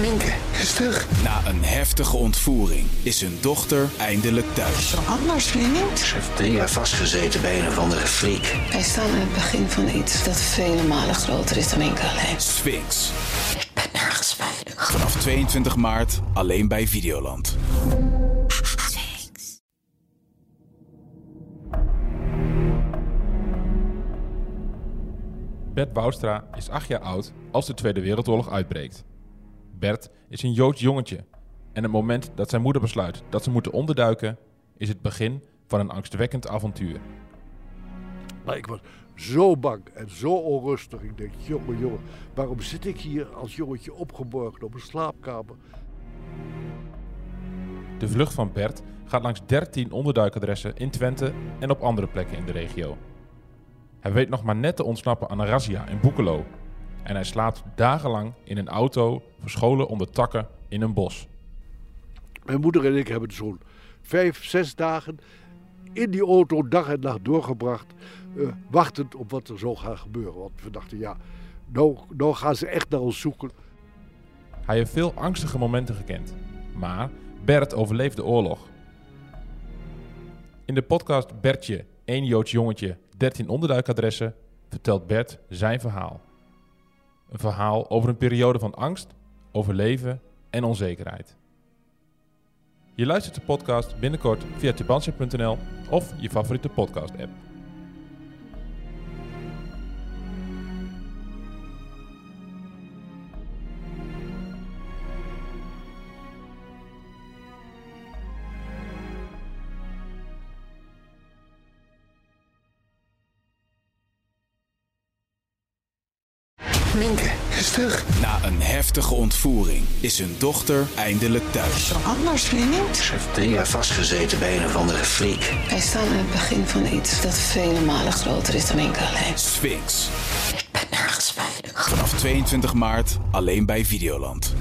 Minke is terug. Na een heftige ontvoering is hun dochter eindelijk thuis. Anders, vriend. Ze heeft drie jaar vastgezeten bij een of andere freak. Wij staan aan het begin van iets dat vele malen groter is dan Minke alleen. Sphinx. Ik ben nergens veilig. Vanaf 22 maart alleen bij Videoland. Bert Boustra is acht jaar oud als de Tweede Wereldoorlog uitbreekt. Bert is een Joods jongetje en het moment dat zijn moeder besluit dat ze moeten onderduiken is het begin van een angstwekkend avontuur. Maar ik was zo bang en zo onrustig. Ik denk, jongen, jongen, waarom zit ik hier als jongetje opgeborgen op een slaapkamer? De vlucht van Bert gaat langs 13 onderduikadressen in Twente en op andere plekken in de regio. Hij weet nog maar net te ontsnappen aan een razzia in Boekelo. En hij slaapt dagenlang in een auto, verscholen onder takken in een bos. Mijn moeder en ik hebben zo'n vijf, zes dagen in die auto dag en nacht doorgebracht. eh, wachtend op wat er zou gaan gebeuren. Want we dachten, ja, nou, nou gaan ze echt naar ons zoeken. Hij heeft veel angstige momenten gekend. Maar Bert overleeft de oorlog. In de podcast Bertje, één Joods jongetje, 13 onderduikadressen, vertelt Bert zijn verhaal. Een verhaal over een periode van angst, overleven en onzekerheid. Je luistert de podcast binnenkort via tubantia.nl of je favoriete podcast-app. Minke is terug. Na een heftige ontvoering is hun dochter eindelijk thuis. Anders, vriend. Ze heeft drie jaar vastgezeten bij een of andere freak. Wij staan aan het begin van iets dat vele malen groter is dan Minke alleen. Sphinx. Ik ben nergens veilig. Vanaf 22 maart alleen bij Videoland.